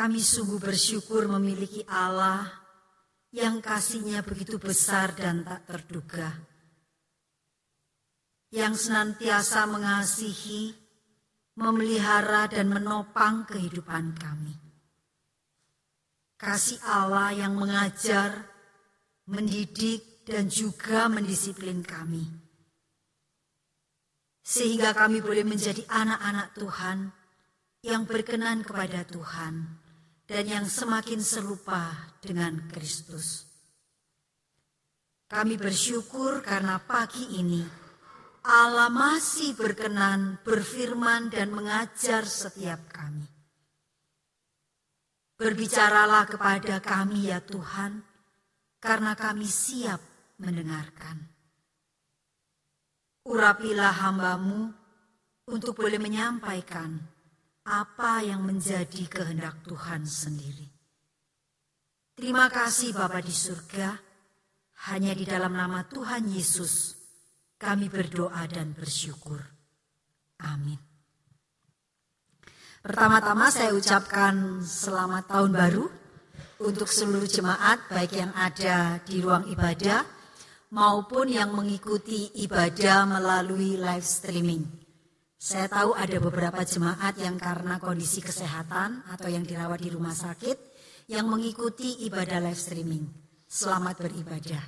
Kami sungguh bersyukur memiliki Allah yang kasihnya begitu besar dan tak terduga. Yang senantiasa mengasihi, memelihara dan menopang kehidupan kami. Kasih Allah yang mengajar, mendidik, dan juga mendisiplin kami. Sehingga kami boleh menjadi anak-anak Tuhan yang berkenan kepada Tuhan dan yang semakin serupa dengan Kristus. Kami bersyukur karena pagi ini Allah masih berkenan berfirman dan mengajar setiap kami. Berbicaralah kepada kami ya Tuhan, karena kami siap mendengarkan. Urapilah hambamu untuk boleh menyampaikan apa yang menjadi kehendak Tuhan sendiri. Terima kasih Bapa di surga, hanya di dalam nama Tuhan Yesus kami berdoa dan bersyukur. Amin. Pertama-tama saya ucapkan selamat tahun baru untuk seluruh jemaat baik yang ada di ruang ibadah maupun yang mengikuti ibadah melalui live streaming. Saya tahu ada beberapa jemaat yang karena kondisi kesehatan atau yang dirawat di rumah sakit yang mengikuti ibadah live streaming. Selamat beribadah.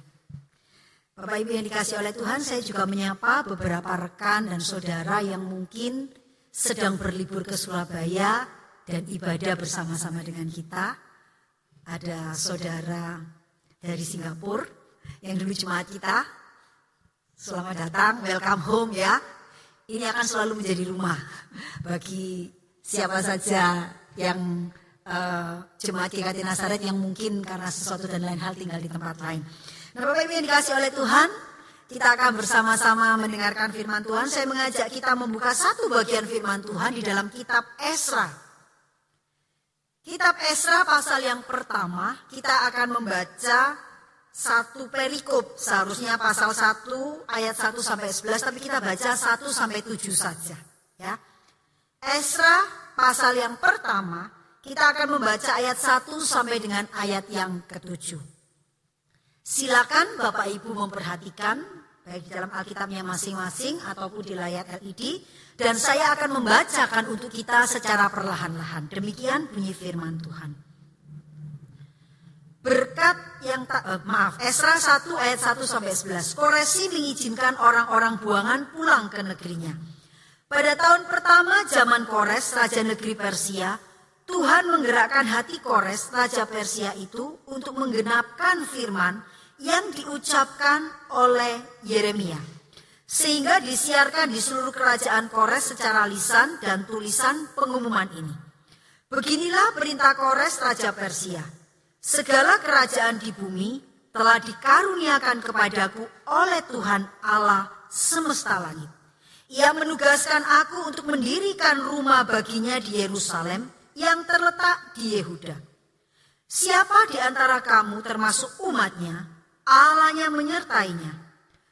Bapak Ibu yang dikasih oleh Tuhan, saya juga menyapa beberapa rekan dan saudara yang mungkin sedang berlibur ke Surabaya dan ibadah bersama-sama dengan kita. Ada saudara dari Singapura yang dulu jemaat kita. Selamat datang, welcome home ya ini akan selalu menjadi rumah bagi siapa saja yang uh, jemaat GKT Nasaret yang mungkin karena sesuatu dan lain hal tinggal di tempat lain. Nah Bapak Ibu yang dikasih oleh Tuhan, kita akan bersama-sama mendengarkan firman Tuhan. Saya mengajak kita membuka satu bagian firman Tuhan di dalam kitab Esra. Kitab Esra pasal yang pertama, kita akan membaca satu perikop seharusnya pasal 1 ayat 1 sampai 11 tapi kita baca 1 sampai 7 saja ya. Esra pasal yang pertama kita akan membaca ayat 1 sampai dengan ayat yang ketujuh. Silakan Bapak Ibu memperhatikan baik di dalam Alkitabnya masing-masing ataupun di layar LED dan saya akan membacakan untuk kita secara perlahan-lahan. Demikian bunyi firman Tuhan. Berkat yang tak, uh, maaf, Esra 1 ayat 1 sampai 11. Koresi mengizinkan orang-orang buangan pulang ke negerinya. Pada tahun pertama zaman Kores, Raja Negeri Persia, Tuhan menggerakkan hati Kores, Raja Persia itu untuk menggenapkan firman yang diucapkan oleh Yeremia. Sehingga disiarkan di seluruh kerajaan Kores secara lisan dan tulisan pengumuman ini. Beginilah perintah Kores, Raja Persia Segala kerajaan di bumi telah dikaruniakan kepadaku oleh Tuhan Allah semesta langit. Ia menugaskan aku untuk mendirikan rumah baginya di Yerusalem yang terletak di Yehuda. Siapa di antara kamu termasuk umatnya, Allahnya menyertainya.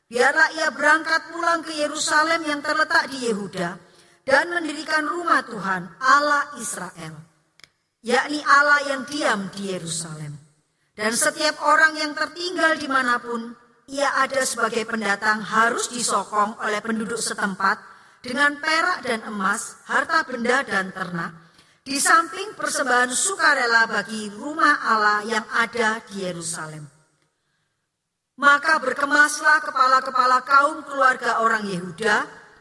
Biarlah ia berangkat pulang ke Yerusalem yang terletak di Yehuda dan mendirikan rumah Tuhan Allah Israel yakni Allah yang diam di Yerusalem. Dan setiap orang yang tertinggal di mana pun ia ada sebagai pendatang harus disokong oleh penduduk setempat dengan perak dan emas, harta benda dan ternak, di samping persembahan sukarela bagi rumah Allah yang ada di Yerusalem. Maka berkemaslah kepala-kepala kaum keluarga orang Yehuda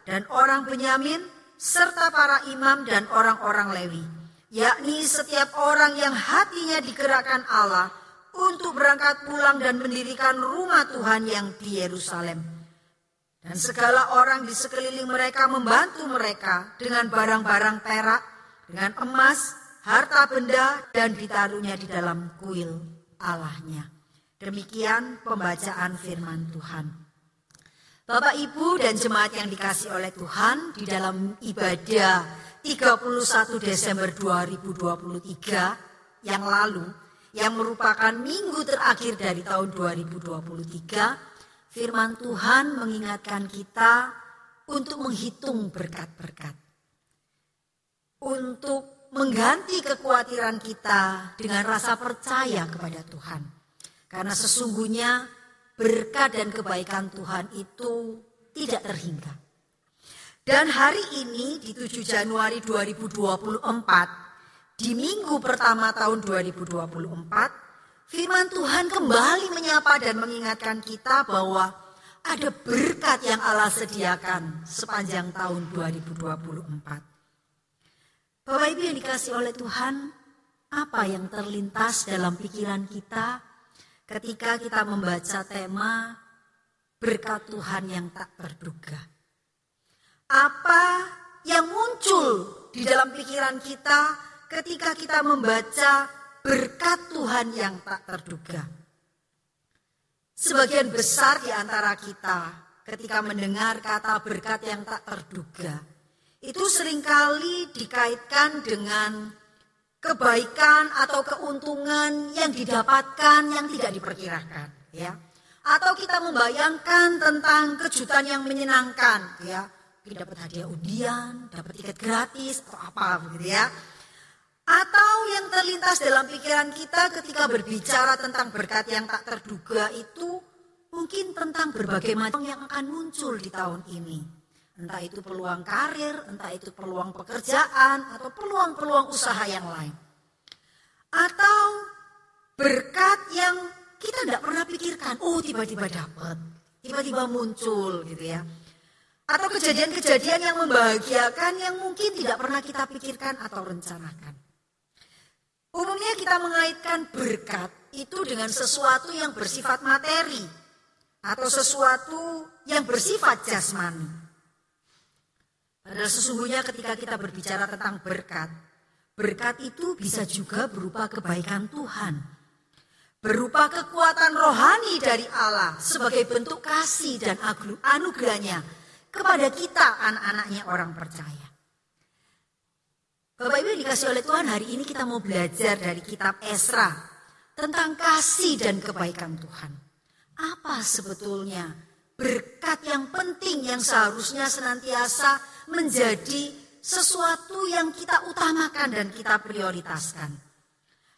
dan orang Benyamin, serta para imam dan orang-orang Lewi yakni setiap orang yang hatinya digerakkan Allah untuk berangkat pulang dan mendirikan rumah Tuhan yang di Yerusalem. Dan segala orang di sekeliling mereka membantu mereka dengan barang-barang perak, dengan emas, harta benda, dan ditaruhnya di dalam kuil Allahnya. Demikian pembacaan firman Tuhan. Bapak, Ibu, dan jemaat yang dikasih oleh Tuhan di dalam ibadah 31 Desember 2023 yang lalu yang merupakan minggu terakhir dari tahun 2023 firman Tuhan mengingatkan kita untuk menghitung berkat-berkat untuk mengganti kekhawatiran kita dengan rasa percaya kepada Tuhan. Karena sesungguhnya berkat dan kebaikan Tuhan itu tidak terhingga. Dan hari ini di 7 Januari 2024, di minggu pertama tahun 2024, firman Tuhan kembali menyapa dan mengingatkan kita bahwa ada berkat yang Allah sediakan sepanjang tahun 2024. Bapak Ibu yang dikasih oleh Tuhan, apa yang terlintas dalam pikiran kita ketika kita membaca tema berkat Tuhan yang tak terduga? Apa yang muncul di dalam pikiran kita ketika kita membaca berkat Tuhan yang tak terduga? Sebagian besar di antara kita ketika mendengar kata berkat yang tak terduga, itu sering kali dikaitkan dengan kebaikan atau keuntungan yang didapatkan yang tidak diperkirakan ya atau kita membayangkan tentang kejutan yang menyenangkan ya kita dapat hadiah undian dapat tiket gratis atau apa begitu ya atau yang terlintas dalam pikiran kita ketika berbicara tentang berkat yang tak terduga itu mungkin tentang berbagai macam yang akan muncul di tahun ini Entah itu peluang karir, entah itu peluang pekerjaan, atau peluang-peluang usaha yang lain. Atau berkat yang kita tidak pernah pikirkan, oh tiba-tiba dapat, tiba-tiba muncul gitu ya. Atau kejadian-kejadian yang membahagiakan yang mungkin tidak pernah kita pikirkan atau rencanakan. Umumnya kita mengaitkan berkat itu dengan sesuatu yang bersifat materi atau sesuatu yang bersifat jasmani. Padahal sesungguhnya ketika kita berbicara tentang berkat, berkat itu bisa juga berupa kebaikan Tuhan. Berupa kekuatan rohani dari Allah sebagai bentuk kasih dan anugerahnya kepada kita anak-anaknya orang percaya. Bapak Ibu dikasih oleh Tuhan hari ini kita mau belajar dari kitab Esra tentang kasih dan kebaikan Tuhan. Apa sebetulnya berkat yang penting yang seharusnya senantiasa menjadi sesuatu yang kita utamakan dan kita prioritaskan.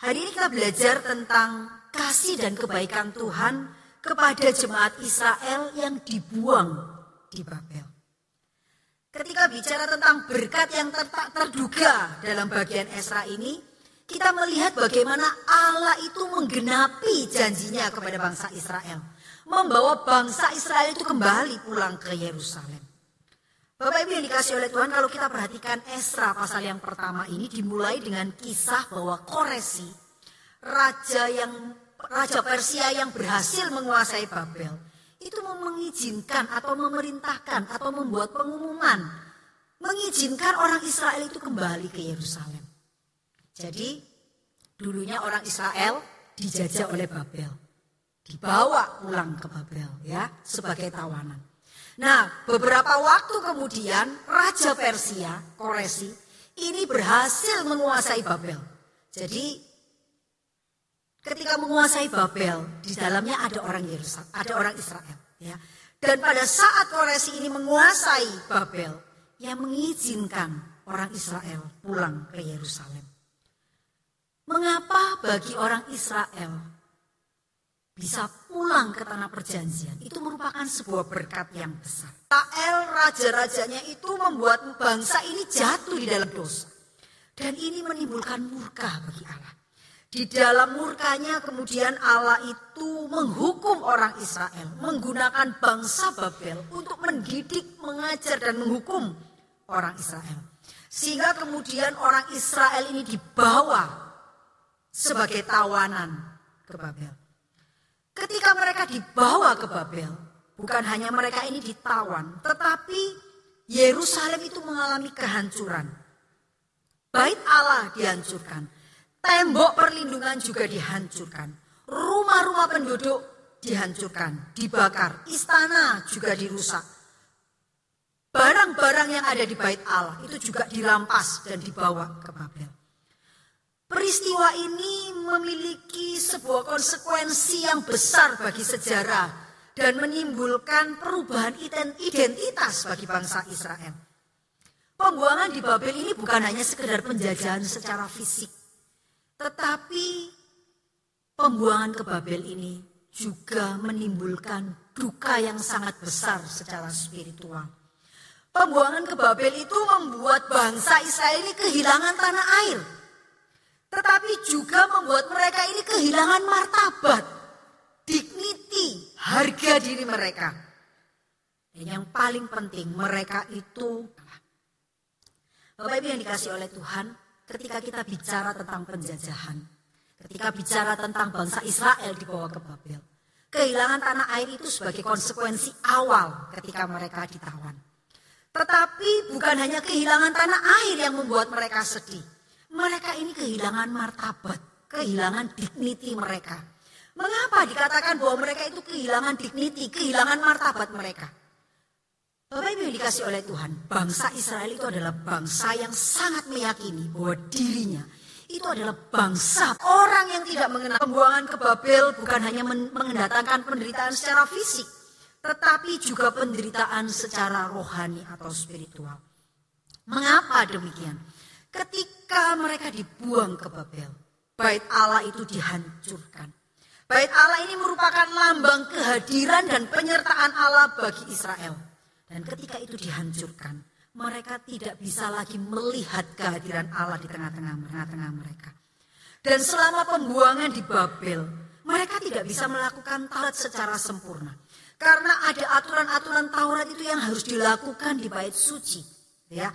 Hari ini kita belajar tentang kasih dan kebaikan Tuhan kepada jemaat Israel yang dibuang di Babel. Ketika bicara tentang berkat yang ter terduga dalam bagian Esra ini, kita melihat bagaimana Allah itu menggenapi janjinya kepada bangsa Israel. Membawa bangsa Israel itu kembali pulang ke Yerusalem. Bapak Ibu yang dikasih oleh Tuhan, kalau kita perhatikan Esra pasal yang pertama ini dimulai dengan kisah bahwa Koresi, raja yang raja Persia yang berhasil menguasai Babel, itu mengizinkan atau memerintahkan atau membuat pengumuman mengizinkan orang Israel itu kembali ke Yerusalem. Jadi dulunya orang Israel dijajah oleh Babel, dibawa pulang ke Babel ya sebagai tawanan. Nah, beberapa waktu kemudian Raja Persia, Koresi, ini berhasil menguasai Babel. Jadi ketika menguasai Babel, di dalamnya ada orang Yerusalem, ada orang Israel, ya. Dan pada saat Koresi ini menguasai Babel, yang mengizinkan orang Israel pulang ke Yerusalem. Mengapa bagi orang Israel bisa pulang ke tanah perjanjian itu merupakan sebuah berkat yang besar. Israel raja-rajanya itu membuat bangsa ini jatuh di dalam dosa. Dan ini menimbulkan murka bagi Allah. Di dalam murkanya kemudian Allah itu menghukum orang Israel. Menggunakan bangsa Babel untuk mendidik, mengajar dan menghukum orang Israel. Sehingga kemudian orang Israel ini dibawa sebagai tawanan ke Babel. Ketika mereka dibawa ke Babel, bukan hanya mereka ini ditawan, tetapi Yerusalem itu mengalami kehancuran. Bait Allah dihancurkan, tembok perlindungan juga dihancurkan, rumah-rumah penduduk dihancurkan, dibakar, istana juga dirusak. Barang-barang yang ada di bait Allah itu juga dirampas dan dibawa ke Babel. Peristiwa ini memiliki sebuah konsekuensi yang besar bagi sejarah dan menimbulkan perubahan identitas bagi bangsa Israel. Pembuangan di Babel ini bukan hanya sekedar penjajahan secara fisik, tetapi pembuangan ke Babel ini juga menimbulkan duka yang sangat besar secara spiritual. Pembuangan ke Babel itu membuat bangsa Israel ini kehilangan tanah air. Tetapi juga membuat mereka ini kehilangan martabat, dignity, harga diri mereka. Dan yang paling penting mereka itu Bapak Ibu yang dikasih oleh Tuhan, ketika kita bicara tentang penjajahan, ketika bicara tentang bangsa Israel dibawa ke Babel, kehilangan tanah air itu sebagai konsekuensi awal ketika mereka ditawan. Tetapi bukan hanya kehilangan tanah air yang membuat mereka sedih. Mereka ini kehilangan martabat, kehilangan dignity mereka. Mengapa dikatakan bahwa mereka itu kehilangan dignity, kehilangan martabat mereka? Bapak Ibu yang dikasih oleh Tuhan, bangsa Israel itu adalah bangsa yang sangat meyakini bahwa dirinya itu adalah bangsa orang yang tidak mengenal pembuangan ke Babel bukan hanya mendatangkan penderitaan secara fisik, tetapi juga penderitaan secara rohani atau spiritual. Mengapa demikian? Ketika mereka dibuang ke Babel, bait Allah itu dihancurkan. Bait Allah ini merupakan lambang kehadiran dan penyertaan Allah bagi Israel. Dan ketika itu dihancurkan, mereka tidak bisa lagi melihat kehadiran Allah di tengah-tengah tengah mereka. Dan selama pembuangan di Babel, mereka tidak bisa melakukan Taurat secara sempurna. Karena ada aturan-aturan Taurat itu yang harus dilakukan di bait suci. Ya,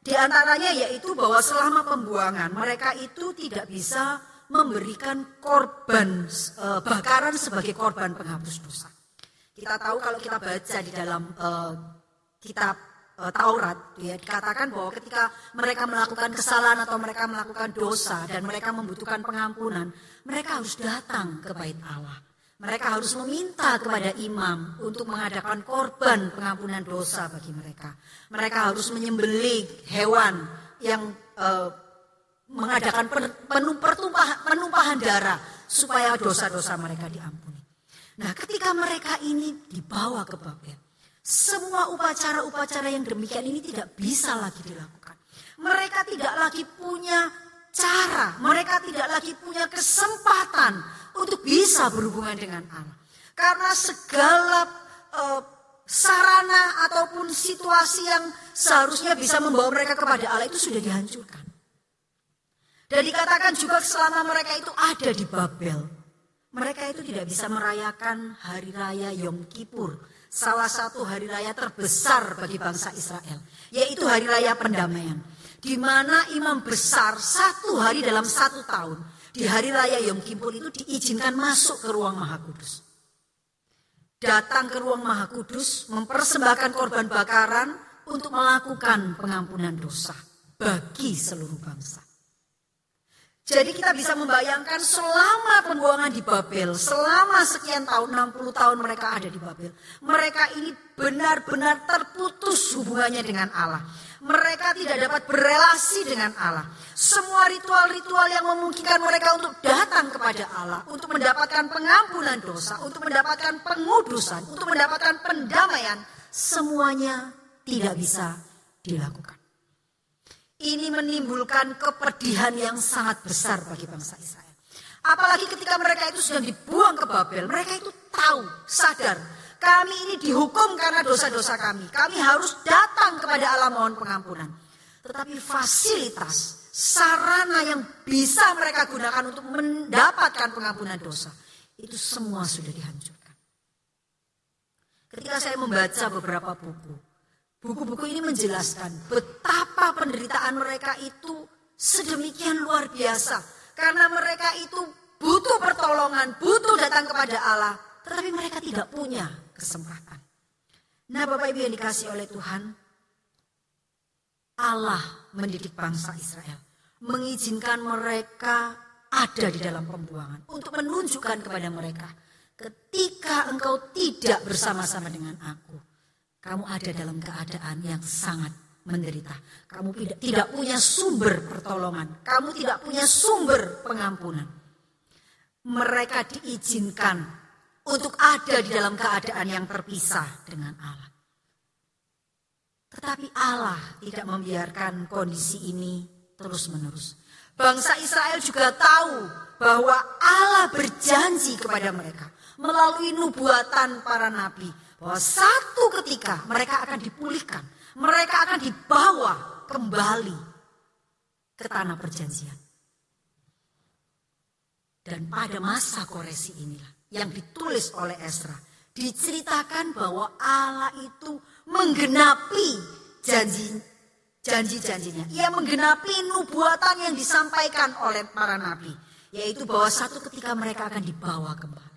di antaranya yaitu bahwa selama pembuangan mereka itu tidak bisa memberikan korban uh, bakaran sebagai korban penghapus dosa. Kita tahu kalau kita baca di dalam uh, kitab uh, Taurat ya dikatakan bahwa ketika mereka melakukan kesalahan atau mereka melakukan dosa dan mereka membutuhkan pengampunan, mereka harus datang ke bait Allah. Mereka harus meminta kepada imam untuk mengadakan korban pengampunan dosa bagi mereka. Mereka harus menyembelih hewan yang uh, mengadakan penumpahan, penumpahan darah supaya dosa-dosa mereka diampuni. Nah, ketika mereka ini dibawa ke Babel, semua upacara-upacara yang demikian ini tidak bisa lagi dilakukan. Mereka tidak lagi punya cara, mereka tidak lagi punya kesempatan untuk bisa berhubungan dengan Allah. Karena segala uh, sarana ataupun situasi yang seharusnya bisa membawa mereka kepada Allah itu sudah dihancurkan. Dan dikatakan juga selama mereka itu ada di Babel, mereka itu tidak bisa merayakan hari raya Yom Kippur salah satu hari raya terbesar bagi bangsa Israel, yaitu hari raya pendamaian. Di mana imam besar satu hari dalam satu tahun, di hari raya Yom Kippur itu diizinkan masuk ke ruang Maha Kudus. Datang ke ruang Maha Kudus, mempersembahkan korban bakaran untuk melakukan pengampunan dosa bagi seluruh bangsa. Jadi kita bisa membayangkan selama pembuangan di Babel, selama sekian tahun, 60 tahun mereka ada di Babel. Mereka ini benar-benar terputus hubungannya dengan Allah. Mereka tidak dapat berelasi dengan Allah. Semua ritual-ritual yang memungkinkan mereka untuk datang kepada Allah, untuk mendapatkan pengampunan dosa, untuk mendapatkan pengudusan, untuk mendapatkan pendamaian, semuanya tidak bisa dilakukan. Ini menimbulkan kepedihan yang sangat besar bagi bangsa Israel. Apalagi ketika mereka itu sudah dibuang ke Babel, mereka itu tahu, sadar, kami ini dihukum karena dosa-dosa kami. Kami harus datang kepada Allah mohon pengampunan. Tetapi fasilitas, sarana yang bisa mereka gunakan untuk mendapatkan pengampunan dosa, itu semua sudah dihancurkan. Ketika saya membaca beberapa buku, Buku-buku ini menjelaskan betapa penderitaan mereka itu sedemikian luar biasa. Karena mereka itu butuh pertolongan, butuh datang kepada Allah. Tetapi mereka tidak punya kesempatan. Nah Bapak Ibu yang dikasih oleh Tuhan, Allah mendidik bangsa Israel. Mengizinkan mereka ada di dalam pembuangan. Untuk menunjukkan kepada mereka, ketika engkau tidak bersama-sama dengan aku, kamu ada dalam keadaan yang sangat menderita. Kamu tidak, tidak punya sumber pertolongan. Kamu tidak punya sumber pengampunan. Mereka diizinkan untuk ada di dalam keadaan yang terpisah dengan Allah. Tetapi Allah tidak membiarkan kondisi ini terus-menerus. Bangsa Israel juga tahu bahwa Allah berjanji kepada mereka melalui nubuatan para nabi bahwa satu ketika mereka akan dipulihkan, mereka akan dibawa kembali ke tanah perjanjian. Dan pada masa koresi inilah yang ditulis oleh Esra diceritakan bahwa Allah itu menggenapi janji janji-janjinya. Ia menggenapi nubuatan yang disampaikan oleh para nabi, yaitu bahwa satu ketika mereka akan dibawa kembali.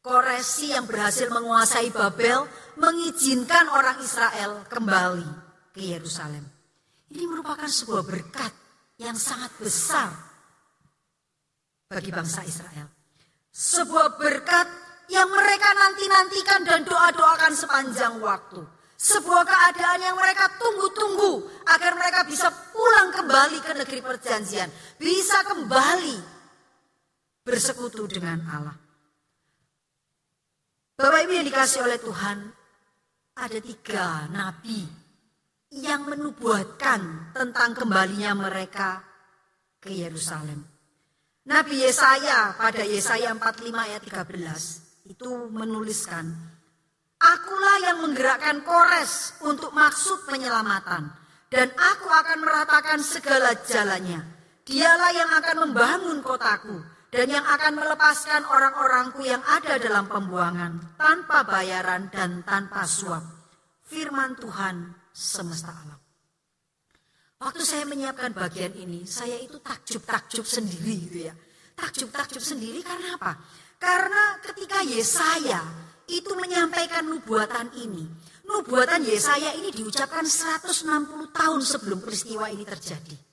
Koresi yang berhasil menguasai Babel mengizinkan orang Israel kembali ke Yerusalem. Ini merupakan sebuah berkat yang sangat besar bagi bangsa Israel. Sebuah berkat yang mereka nanti-nantikan dan doa-doakan sepanjang waktu. Sebuah keadaan yang mereka tunggu-tunggu agar mereka bisa pulang kembali ke negeri perjanjian. Bisa kembali bersekutu dengan Allah. Bapak Ibu yang dikasih oleh Tuhan, ada tiga nabi yang menubuatkan tentang kembalinya mereka ke Yerusalem. Nabi Yesaya pada Yesaya 45 ayat 13 itu menuliskan, Akulah yang menggerakkan Kores untuk maksud penyelamatan dan aku akan meratakan segala jalannya. Dialah yang akan membangun kotaku dan yang akan melepaskan orang-orangku yang ada dalam pembuangan tanpa bayaran dan tanpa suap. Firman Tuhan semesta alam. Waktu saya menyiapkan bagian ini, saya itu takjub-takjub sendiri gitu ya. Takjub-takjub sendiri karena apa? Karena ketika Yesaya itu menyampaikan nubuatan ini, nubuatan Yesaya ini diucapkan 160 tahun sebelum peristiwa ini terjadi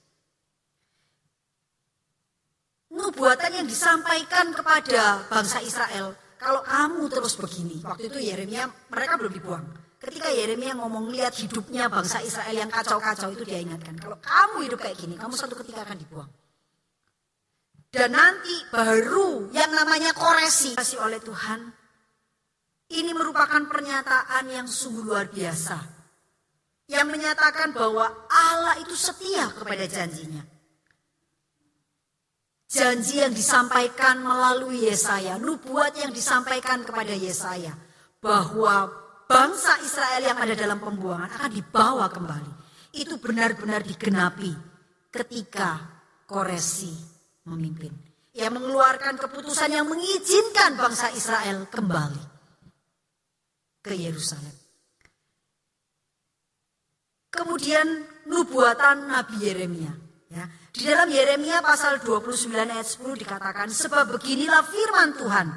nubuatan yang disampaikan kepada bangsa Israel, kalau kamu terus begini, waktu itu Yeremia mereka belum dibuang. Ketika Yeremia ngomong lihat hidupnya bangsa Israel yang kacau-kacau itu dia ingatkan, kalau kamu hidup kayak gini, kamu satu ketika akan dibuang. Dan nanti baru yang namanya koresi kasih oleh Tuhan. Ini merupakan pernyataan yang sungguh luar biasa. Yang menyatakan bahwa Allah itu setia kepada janjinya janji yang disampaikan melalui Yesaya, nubuat yang disampaikan kepada Yesaya bahwa bangsa Israel yang ada dalam pembuangan akan dibawa kembali. Itu benar-benar digenapi ketika Koresi memimpin. Yang mengeluarkan keputusan yang mengizinkan bangsa Israel kembali ke Yerusalem. Kemudian nubuatan Nabi Yeremia. Ya, di dalam Yeremia pasal 29 ayat 10 dikatakan, sebab beginilah firman Tuhan,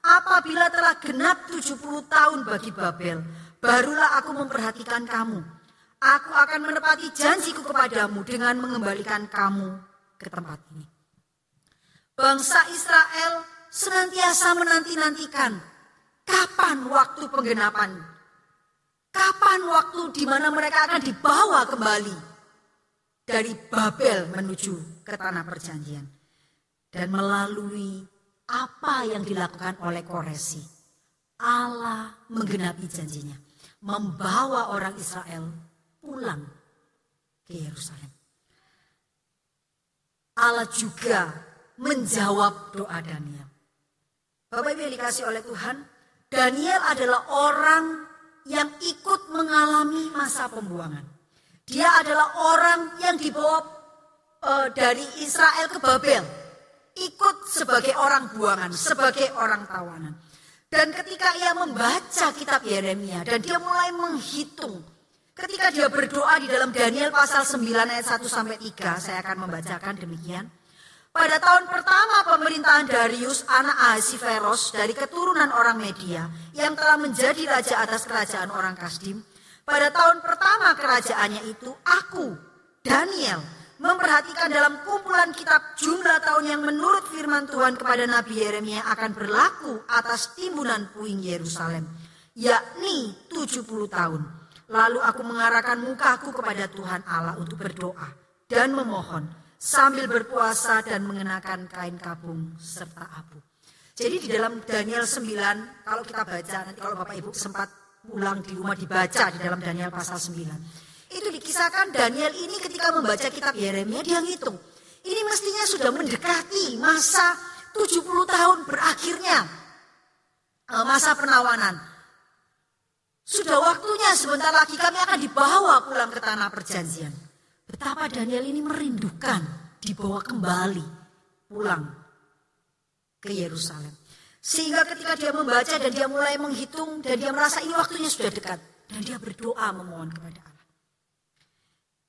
apabila telah genap 70 tahun bagi Babel, barulah aku memperhatikan kamu. Aku akan menepati janjiku kepadamu dengan mengembalikan kamu ke tempat ini. Bangsa Israel senantiasa menanti-nantikan kapan waktu penggenapan. Kapan waktu di mana mereka akan dibawa kembali dari Babel menuju ke tanah perjanjian. Dan melalui apa yang dilakukan oleh Koresi, Allah menggenapi janjinya. Membawa orang Israel pulang ke Yerusalem. Allah juga menjawab doa Daniel. Bapak Ibu yang dikasih oleh Tuhan, Daniel adalah orang yang ikut mengalami masa pembuangan. Dia adalah orang yang dibawa uh, dari Israel ke Babel. Ikut sebagai orang buangan, sebagai orang tawanan. Dan ketika ia membaca kitab Yeremia dan dia mulai menghitung. Ketika dia berdoa di dalam Daniel pasal 9 ayat 1 sampai 3, saya akan membacakan demikian. Pada tahun pertama pemerintahan Darius anak Ahasiveros dari keturunan orang Media yang telah menjadi raja atas kerajaan orang Kasdim, pada tahun pertama kerajaannya itu, aku, Daniel, memperhatikan dalam kumpulan kitab jumlah tahun yang menurut firman Tuhan kepada Nabi Yeremia akan berlaku atas timbunan puing Yerusalem, yakni 70 tahun. Lalu aku mengarahkan mukaku kepada Tuhan Allah untuk berdoa dan memohon sambil berpuasa dan mengenakan kain kabung serta abu. Jadi di dalam Daniel 9, kalau kita baca nanti kalau Bapak Ibu sempat pulang di rumah dibaca di dalam Daniel pasal 9. Itu dikisahkan Daniel ini ketika membaca kitab Yeremia dia ngitung. Ini mestinya sudah mendekati masa 70 tahun berakhirnya eh, masa penawanan. Sudah waktunya sebentar lagi kami akan dibawa pulang ke tanah perjanjian. Betapa Daniel ini merindukan dibawa kembali pulang ke Yerusalem. Sehingga ketika dia membaca dan dia mulai menghitung dan dia merasa ini waktunya sudah dekat. Dan dia berdoa memohon kepada Allah.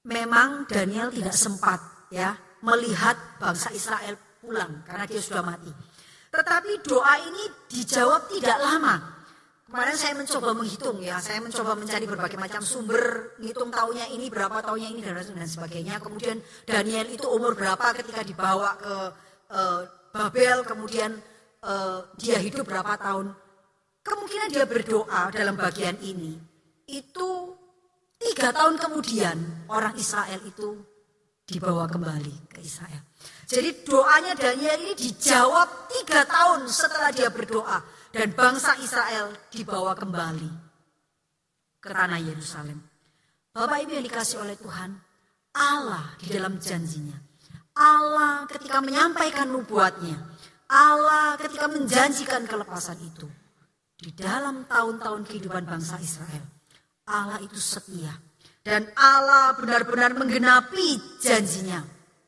Memang Daniel tidak sempat ya melihat bangsa Israel pulang karena dia sudah mati. Tetapi doa ini dijawab tidak lama. Kemarin saya mencoba menghitung ya, saya mencoba mencari berbagai macam sumber, ngitung tahunnya ini berapa tahunnya ini dan dan sebagainya. Kemudian Daniel itu umur berapa ketika dibawa ke uh, Babel, kemudian uh, dia hidup berapa tahun. Kemungkinan dia berdoa dalam bagian ini itu tiga tahun kemudian orang Israel itu dibawa kembali ke Israel. Jadi doanya Daniel ini dijawab tiga tahun setelah dia berdoa dan bangsa Israel dibawa kembali ke tanah Yerusalem. Bapak Ibu yang dikasih oleh Tuhan, Allah di dalam janjinya. Allah ketika menyampaikan nubuatnya, Allah ketika menjanjikan kelepasan itu di dalam tahun-tahun kehidupan bangsa Israel. Allah itu setia dan Allah benar-benar menggenapi janjinya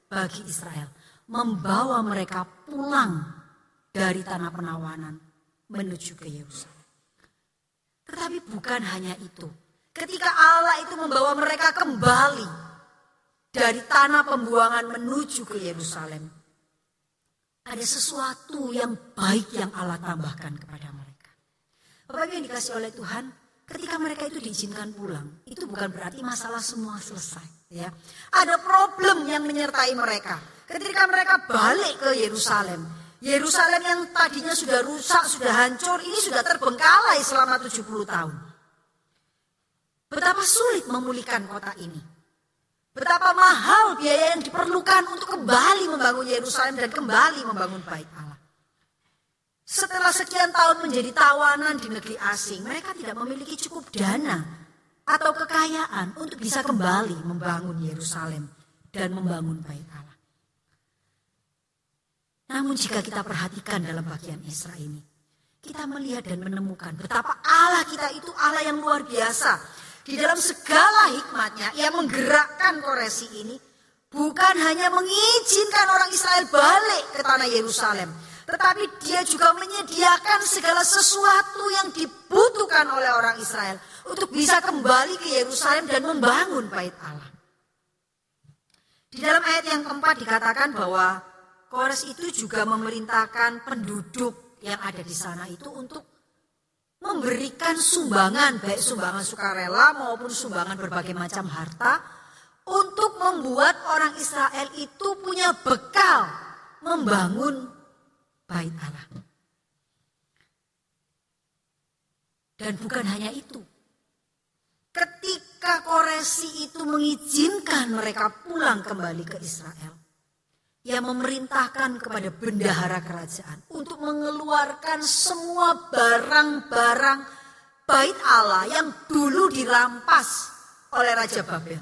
bagi Israel, membawa mereka pulang dari tanah penawanan menuju ke Yerusalem. Tetapi bukan hanya itu. Ketika Allah itu membawa mereka kembali dari tanah pembuangan menuju ke Yerusalem, ada sesuatu yang baik yang Allah tambahkan kepada mereka. Bapak yang dikasih oleh Tuhan, ketika mereka itu diizinkan pulang, itu bukan berarti masalah semua selesai. Ya, ada problem yang menyertai mereka. Ketika mereka balik ke Yerusalem, Yerusalem yang tadinya sudah rusak, sudah hancur, ini sudah terbengkalai selama 70 tahun. Betapa sulit memulihkan kota ini. Betapa mahal biaya yang diperlukan untuk kembali membangun Yerusalem dan kembali membangun bait Allah. Setelah sekian tahun menjadi tawanan di negeri asing, mereka tidak memiliki cukup dana atau kekayaan untuk bisa kembali membangun Yerusalem dan membangun bait Allah. Namun jika kita perhatikan dalam bagian Esra ini, kita melihat dan menemukan betapa Allah kita itu Allah yang luar biasa di dalam segala hikmatnya, ia menggerakkan koresi ini bukan hanya mengizinkan orang Israel balik ke tanah Yerusalem, tetapi dia juga menyediakan segala sesuatu yang dibutuhkan oleh orang Israel untuk bisa kembali ke Yerusalem dan membangun bait Allah. Di dalam ayat yang keempat dikatakan bahwa Kores itu juga memerintahkan penduduk yang ada di sana itu untuk memberikan sumbangan, baik sumbangan sukarela maupun sumbangan berbagai macam harta, untuk membuat orang Israel itu punya bekal membangun bait Allah. Dan bukan hanya itu. Ketika Koresi itu mengizinkan mereka pulang kembali ke Israel, yang memerintahkan kepada bendahara kerajaan untuk mengeluarkan semua barang-barang bait Allah yang dulu dirampas oleh Raja Babel.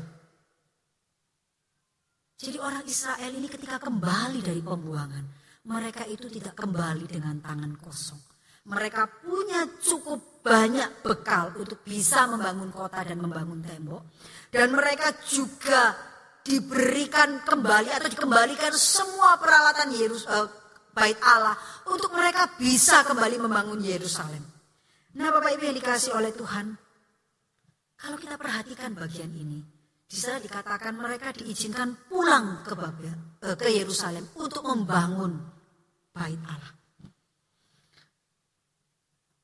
Jadi orang Israel ini ketika kembali dari pembuangan, mereka itu tidak kembali dengan tangan kosong. Mereka punya cukup banyak bekal untuk bisa membangun kota dan membangun tembok. Dan mereka juga diberikan kembali atau dikembalikan semua peralatan Yerus, uh, bait Allah untuk mereka bisa kembali membangun Yerusalem. Nah, Bapak Ibu yang dikasih oleh Tuhan, kalau kita perhatikan bagian ini, di sana dikatakan mereka diizinkan pulang ke Babel, uh, ke Yerusalem untuk membangun bait Allah.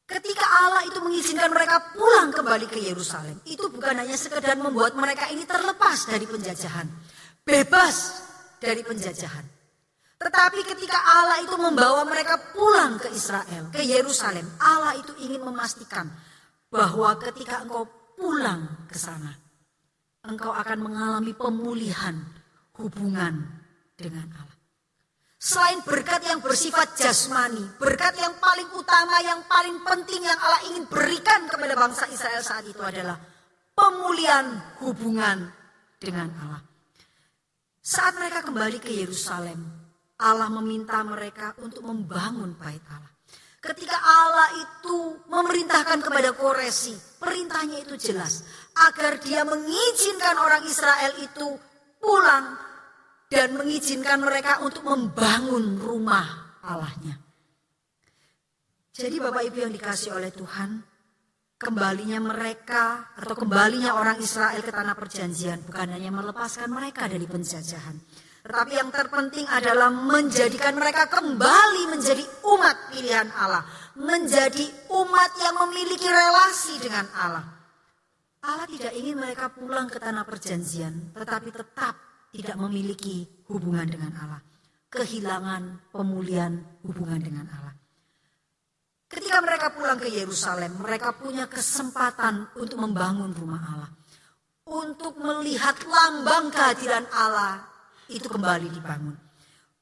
Ketika Allah itu mengizinkan mereka pulang kembali ke Yerusalem, itu bukan hanya sekedar membuat mereka ini terlepas dari penjajahan, bebas dari penjajahan. Tetapi ketika Allah itu membawa mereka pulang ke Israel, ke Yerusalem, Allah itu ingin memastikan bahwa ketika engkau pulang ke sana, engkau akan mengalami pemulihan hubungan dengan Allah. Selain berkat yang bersifat jasmani, berkat yang paling utama, yang paling penting yang Allah ingin berikan kepada bangsa Israel saat itu adalah pemulihan hubungan dengan Allah. Saat mereka kembali ke Yerusalem, Allah meminta mereka untuk membangun bait Allah. Ketika Allah itu memerintahkan kepada Koresi, perintahnya itu jelas. Agar dia mengizinkan orang Israel itu pulang dan mengizinkan mereka untuk membangun rumah Allahnya. Jadi Bapak Ibu yang dikasih oleh Tuhan, kembalinya mereka atau kembalinya orang Israel ke tanah perjanjian bukan hanya melepaskan mereka dari penjajahan, tetapi yang terpenting adalah menjadikan mereka kembali menjadi umat pilihan Allah. Menjadi umat yang memiliki relasi dengan Allah. Allah tidak ingin mereka pulang ke tanah perjanjian, tetapi tetap tidak memiliki hubungan dengan Allah. Kehilangan pemulihan hubungan dengan Allah. Ketika mereka pulang ke Yerusalem, mereka punya kesempatan untuk membangun rumah Allah. Untuk melihat lambang kehadiran Allah itu kembali dibangun.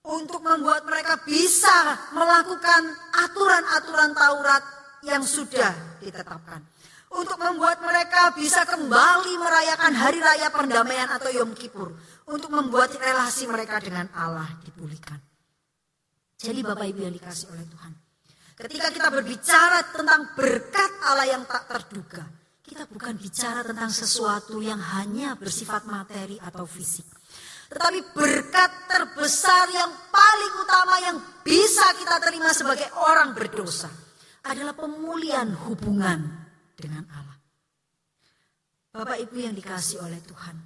Untuk membuat mereka bisa melakukan aturan-aturan Taurat yang sudah ditetapkan. Untuk membuat mereka bisa kembali merayakan hari raya pendamaian atau Yom Kippur. Untuk membuat relasi mereka dengan Allah dipulihkan. Jadi Bapak Ibu yang dikasih oleh Tuhan. Ketika kita berbicara tentang berkat Allah yang tak terduga. Kita bukan bicara tentang sesuatu yang hanya bersifat materi atau fisik. Tetapi berkat terbesar yang paling utama yang bisa kita terima sebagai orang berdosa adalah pemulihan hubungan dengan Allah. Bapak Ibu yang dikasih oleh Tuhan,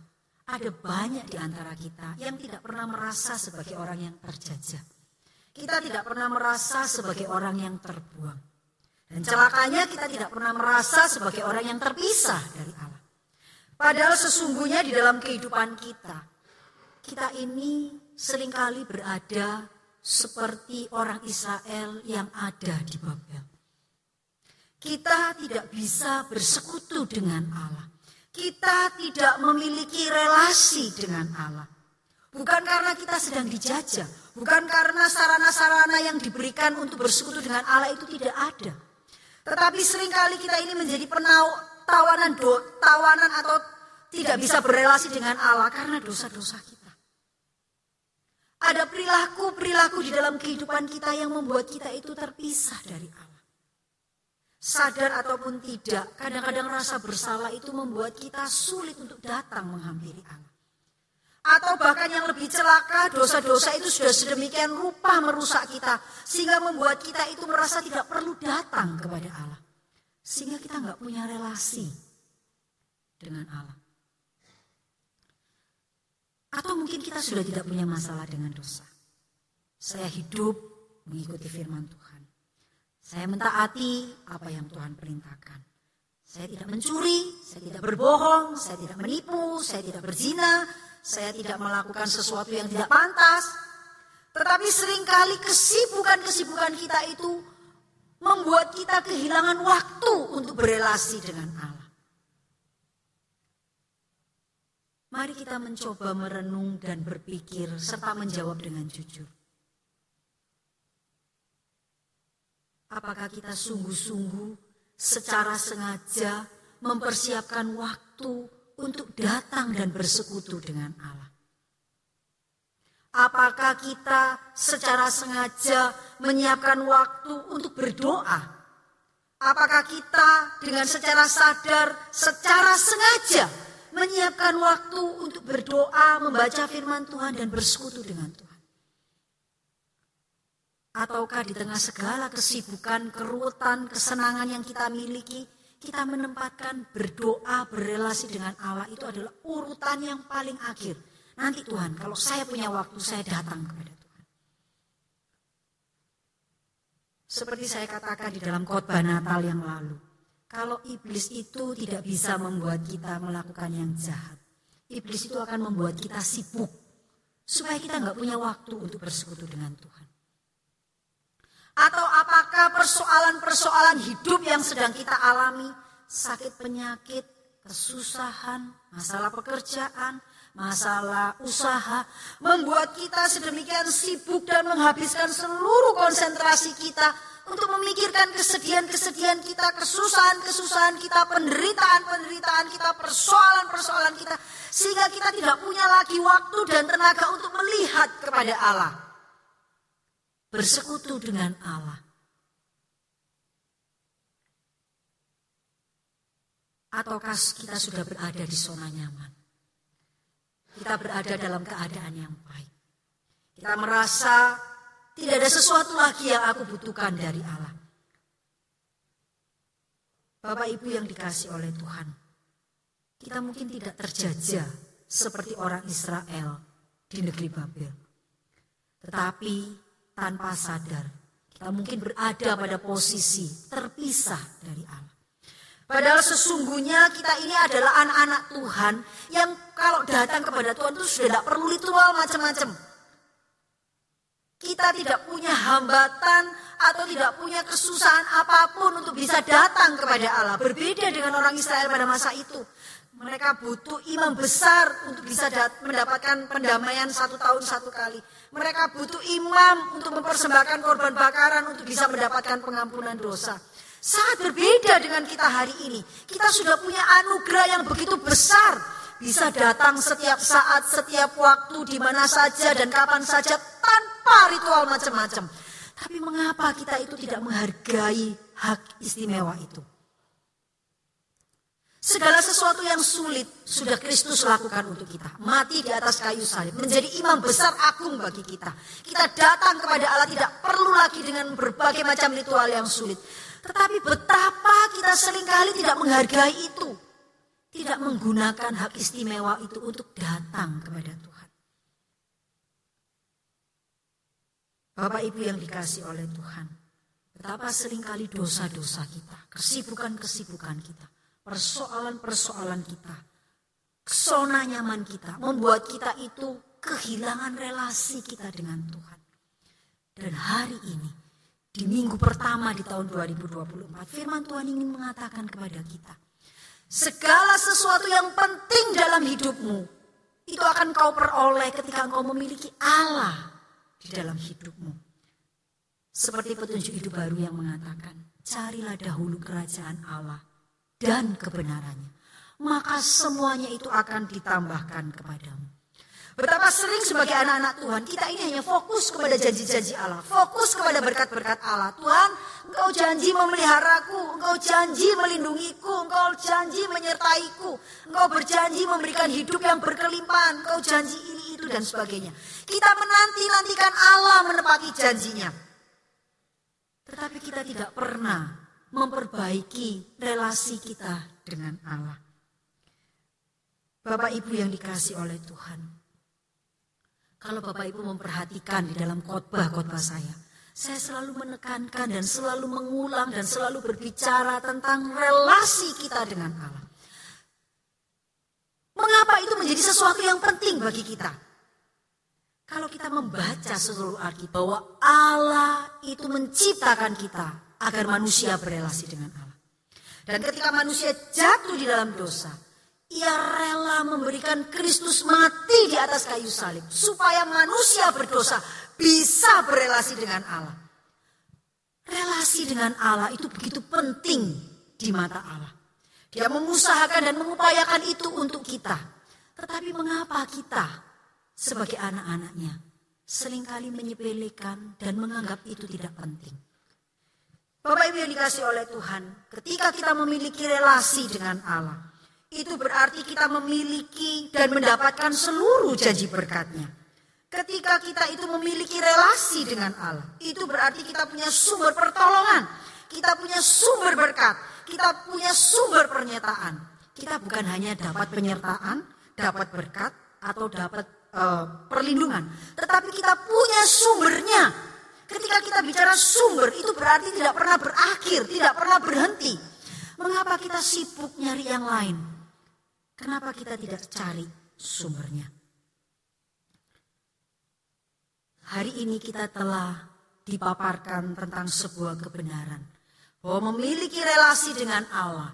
ada banyak di antara kita yang tidak pernah merasa sebagai orang yang terjajah. Kita tidak pernah merasa sebagai orang yang terbuang. Dan celakanya kita tidak pernah merasa sebagai orang yang terpisah dari Allah. Padahal sesungguhnya di dalam kehidupan kita, kita ini sering kali berada seperti orang Israel yang ada di Babel. Kita tidak bisa bersekutu dengan Allah. Kita tidak memiliki relasi dengan Allah. Bukan karena kita sedang dijajah, bukan karena sarana-sarana yang diberikan untuk bersekutu dengan Allah itu tidak ada. Tetapi sering kali kita ini menjadi penau, tawanan, do, tawanan atau tidak bisa berrelasi dengan Allah karena dosa-dosa kita. Ada perilaku-perilaku di dalam kehidupan kita yang membuat kita itu terpisah dari Allah. Sadar ataupun tidak, kadang-kadang rasa bersalah itu membuat kita sulit untuk datang menghampiri Allah. Atau bahkan yang lebih celaka, dosa-dosa itu sudah sedemikian rupa merusak kita. Sehingga membuat kita itu merasa tidak perlu datang kepada Allah. Sehingga kita nggak punya relasi dengan Allah. Atau mungkin kita sudah tidak punya masalah dengan dosa. Saya hidup mengikuti firman Tuhan. Saya mentaati apa yang Tuhan perintahkan. Saya tidak mencuri, saya tidak berbohong, saya tidak menipu, saya tidak berzina, saya tidak melakukan sesuatu yang tidak pantas. Tetapi sering kali kesibukan-kesibukan kita itu membuat kita kehilangan waktu untuk berelasi dengan Allah. Mari kita mencoba merenung dan berpikir serta menjawab dengan jujur. Apakah kita sungguh-sungguh secara sengaja mempersiapkan waktu untuk datang dan bersekutu dengan Allah? Apakah kita secara sengaja menyiapkan waktu untuk berdoa? Apakah kita dengan secara sadar, secara sengaja menyiapkan waktu untuk berdoa, membaca firman Tuhan dan bersekutu dengan Tuhan? Ataukah di tengah segala kesibukan, kerutan, kesenangan yang kita miliki, kita menempatkan berdoa, berrelasi dengan Allah itu adalah urutan yang paling akhir. Nanti Tuhan, kalau saya punya waktu, saya datang kepada Tuhan. Seperti saya katakan di dalam khotbah Natal yang lalu kalau iblis itu tidak bisa membuat kita melakukan yang jahat. Iblis itu akan membuat kita sibuk. Supaya kita nggak punya waktu untuk bersekutu dengan Tuhan. Atau apakah persoalan-persoalan hidup yang sedang kita alami, sakit penyakit, kesusahan, masalah pekerjaan, masalah, usaha, membuat kita sedemikian sibuk dan menghabiskan seluruh konsentrasi kita untuk memikirkan kesedihan-kesedihan kita, kesusahan-kesusahan kita, penderitaan-penderitaan kita, persoalan-persoalan kita, sehingga kita tidak punya lagi waktu dan tenaga untuk melihat kepada Allah, bersekutu dengan Allah. Ataukah kita sudah berada di zona nyaman? Kita berada dalam keadaan yang baik. Kita merasa tidak ada sesuatu lagi yang aku butuhkan dari Allah. Bapak Ibu yang dikasih oleh Tuhan. Kita mungkin tidak terjajah seperti orang Israel di negeri Babel. Tetapi tanpa sadar kita mungkin berada pada posisi terpisah dari Allah. Padahal sesungguhnya kita ini adalah anak-anak Tuhan yang kalau datang kepada Tuhan itu sudah tidak perlu ritual macam-macam. Kita tidak punya hambatan atau tidak punya kesusahan apa pun untuk bisa datang kepada Allah. Berbeda dengan orang Israel pada masa itu. Mereka butuh imam besar untuk bisa mendapatkan pendamaian satu tahun satu kali. Mereka butuh imam untuk mempersembahkan korban bakaran untuk bisa mendapatkan pengampunan dosa. Sangat berbeda dengan kita hari ini. Kita sudah punya anugerah yang begitu besar. Bisa datang setiap saat, setiap waktu, di mana saja dan kapan saja tanpa ritual macam-macam. Tapi mengapa kita itu tidak menghargai hak istimewa itu? Segala sesuatu yang sulit sudah Kristus lakukan untuk kita. Mati di atas kayu salib. Menjadi imam besar agung bagi kita. Kita datang kepada Allah tidak perlu lagi dengan berbagai macam ritual yang sulit. Tetapi betapa kita sering kali tidak menghargai itu. Tidak menggunakan hak istimewa itu untuk datang kepada Tuhan. Bapak Ibu yang dikasih oleh Tuhan. Betapa sering kali dosa-dosa kita, kesibukan-kesibukan kita, persoalan-persoalan kita, zona nyaman kita, membuat kita itu kehilangan relasi kita dengan Tuhan. Dan hari ini di minggu pertama di tahun 2024, firman Tuhan ingin mengatakan kepada kita, segala sesuatu yang penting dalam hidupmu, itu akan kau peroleh ketika engkau memiliki Allah di dalam hidupmu. Seperti petunjuk hidup baru yang mengatakan, carilah dahulu kerajaan Allah dan kebenarannya. Maka semuanya itu akan ditambahkan kepadamu. Betapa sering sebagai anak-anak Tuhan kita ini hanya fokus kepada janji-janji Allah. Fokus kepada berkat-berkat Allah. Tuhan engkau janji memeliharaku. Engkau janji melindungiku. Engkau janji menyertaiku. Engkau berjanji memberikan hidup yang berkelimpahan. Engkau janji ini itu dan sebagainya. Kita menanti-nantikan Allah menepati janjinya. Tetapi kita tidak pernah memperbaiki relasi kita dengan Allah. Bapak Ibu yang dikasih oleh Tuhan. Kalau Bapak Ibu memperhatikan di dalam khotbah-khotbah saya, saya selalu menekankan dan selalu mengulang dan selalu berbicara tentang relasi kita dengan Allah. Mengapa itu menjadi sesuatu yang penting bagi kita? Kalau kita membaca seluruh Alkitab bahwa Allah itu menciptakan kita agar manusia berelasi dengan Allah. Dan ketika manusia jatuh di dalam dosa, ia rela memberikan Kristus mati di atas kayu salib supaya manusia berdosa bisa berelasi dengan Allah. Relasi dengan Allah itu begitu penting di mata Allah. Dia mengusahakan dan mengupayakan itu untuk kita. Tetapi mengapa kita sebagai anak-anaknya sering kali menyepelekan dan menganggap itu tidak penting? Bapak Ibu yang dikasih oleh Tuhan, ketika kita memiliki relasi dengan Allah, itu berarti kita memiliki dan mendapatkan seluruh janji berkatnya. Ketika kita itu memiliki relasi dengan Allah, itu berarti kita punya sumber pertolongan, kita punya sumber berkat, kita punya sumber pernyataan. Kita bukan hanya dapat penyertaan, dapat berkat, atau dapat uh, perlindungan, tetapi kita punya sumbernya. Ketika kita bicara sumber, itu berarti tidak pernah berakhir, tidak pernah berhenti. Mengapa kita sibuk nyari yang lain? Kenapa kita tidak cari sumbernya? Hari ini kita telah dipaparkan tentang sebuah kebenaran bahwa memiliki relasi dengan Allah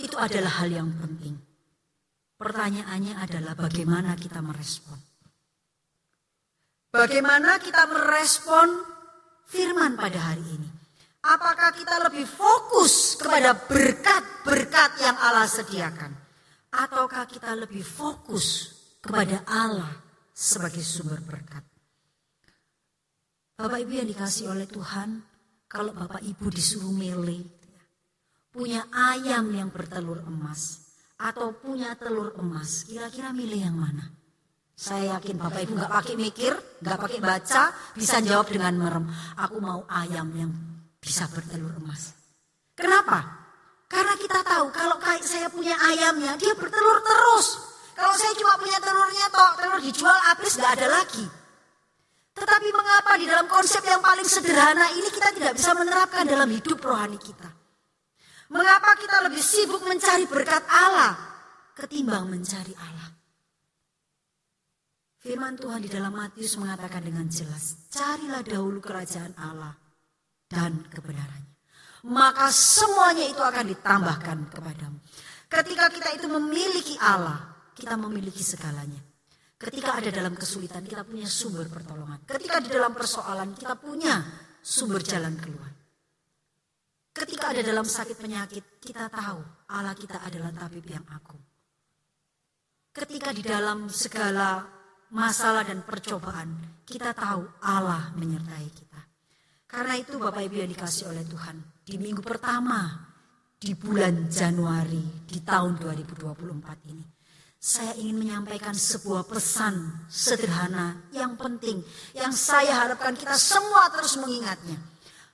itu adalah hal yang penting. Pertanyaannya adalah bagaimana kita merespon. Bagaimana kita merespon firman pada hari ini? Apakah kita lebih fokus kepada berkat-berkat yang Allah sediakan? Ataukah kita lebih fokus kepada Allah sebagai sumber berkat? Bapak Ibu yang dikasih oleh Tuhan, kalau Bapak Ibu disuruh milih, punya ayam yang bertelur emas, atau punya telur emas, kira-kira milih yang mana? Saya yakin Bapak Ibu nggak pakai mikir, nggak pakai baca, bisa jawab dengan merem. Aku mau ayam yang bisa bertelur emas. Kenapa? Karena kita tahu kalau kayak saya punya ayamnya, dia bertelur terus. Kalau saya cuma punya telurnya, toh telur dijual habis nggak ada lagi. Tetapi mengapa di dalam konsep yang paling sederhana ini kita tidak bisa menerapkan dalam hidup rohani kita? Mengapa kita lebih sibuk mencari berkat Allah ketimbang mencari Allah? Firman Tuhan di dalam Matius mengatakan dengan jelas, carilah dahulu kerajaan Allah dan kebenarannya. Maka semuanya itu akan ditambahkan kepadamu. Ketika kita itu memiliki Allah, kita memiliki segalanya. Ketika ada dalam kesulitan, kita punya sumber pertolongan. Ketika di dalam persoalan, kita punya sumber jalan keluar. Ketika ada dalam sakit penyakit, kita tahu Allah kita adalah tabib yang agung. Ketika di dalam segala masalah dan percobaan, kita tahu Allah menyertai kita. Karena itu Bapak Ibu yang dikasih oleh Tuhan, di minggu pertama di bulan Januari di tahun 2024 ini, saya ingin menyampaikan sebuah pesan sederhana yang penting, yang saya harapkan kita semua terus mengingatnya.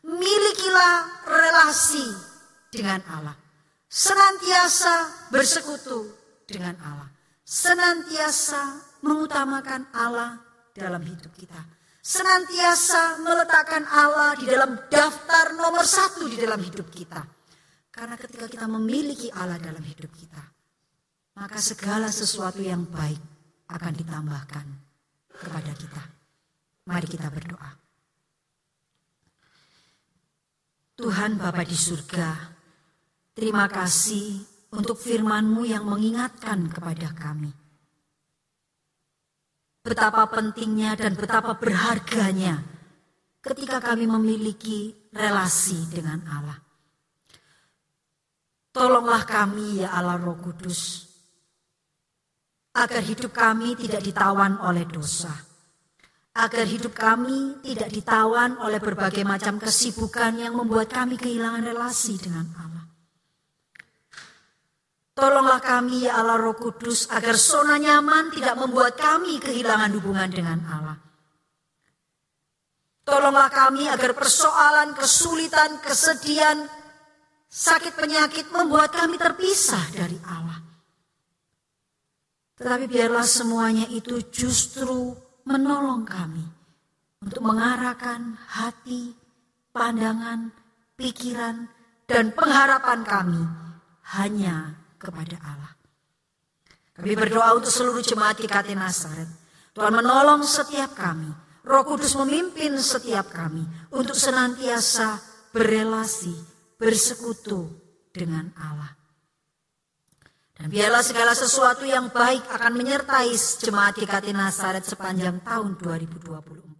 Milikilah relasi dengan Allah. Senantiasa bersekutu dengan Allah. Senantiasa mengutamakan Allah dalam hidup kita senantiasa meletakkan Allah di dalam daftar nomor satu di dalam hidup kita. Karena ketika kita memiliki Allah dalam hidup kita, maka segala sesuatu yang baik akan ditambahkan kepada kita. Mari kita berdoa. Tuhan Bapa di surga, terima kasih untuk firman-Mu yang mengingatkan kepada kami betapa pentingnya dan betapa berharganya ketika kami memiliki relasi dengan Allah. Tolonglah kami ya Allah Roh Kudus, agar hidup kami tidak ditawan oleh dosa. Agar hidup kami tidak ditawan oleh berbagai macam kesibukan yang membuat kami kehilangan relasi dengan Allah. Tolonglah kami ya Allah Roh Kudus agar zona nyaman tidak membuat kami kehilangan hubungan dengan Allah. Tolonglah kami agar persoalan, kesulitan, kesedihan, sakit penyakit membuat kami terpisah dari Allah. Tetapi biarlah semuanya itu justru menolong kami untuk mengarahkan hati, pandangan, pikiran, dan pengharapan kami hanya kepada Allah. Kami berdoa untuk seluruh jemaat GKT Nasaret. Tuhan menolong setiap kami. Roh Kudus memimpin setiap kami untuk senantiasa berelasi, bersekutu dengan Allah. Dan biarlah segala sesuatu yang baik akan menyertai jemaat GKT Nasaret sepanjang tahun 2024.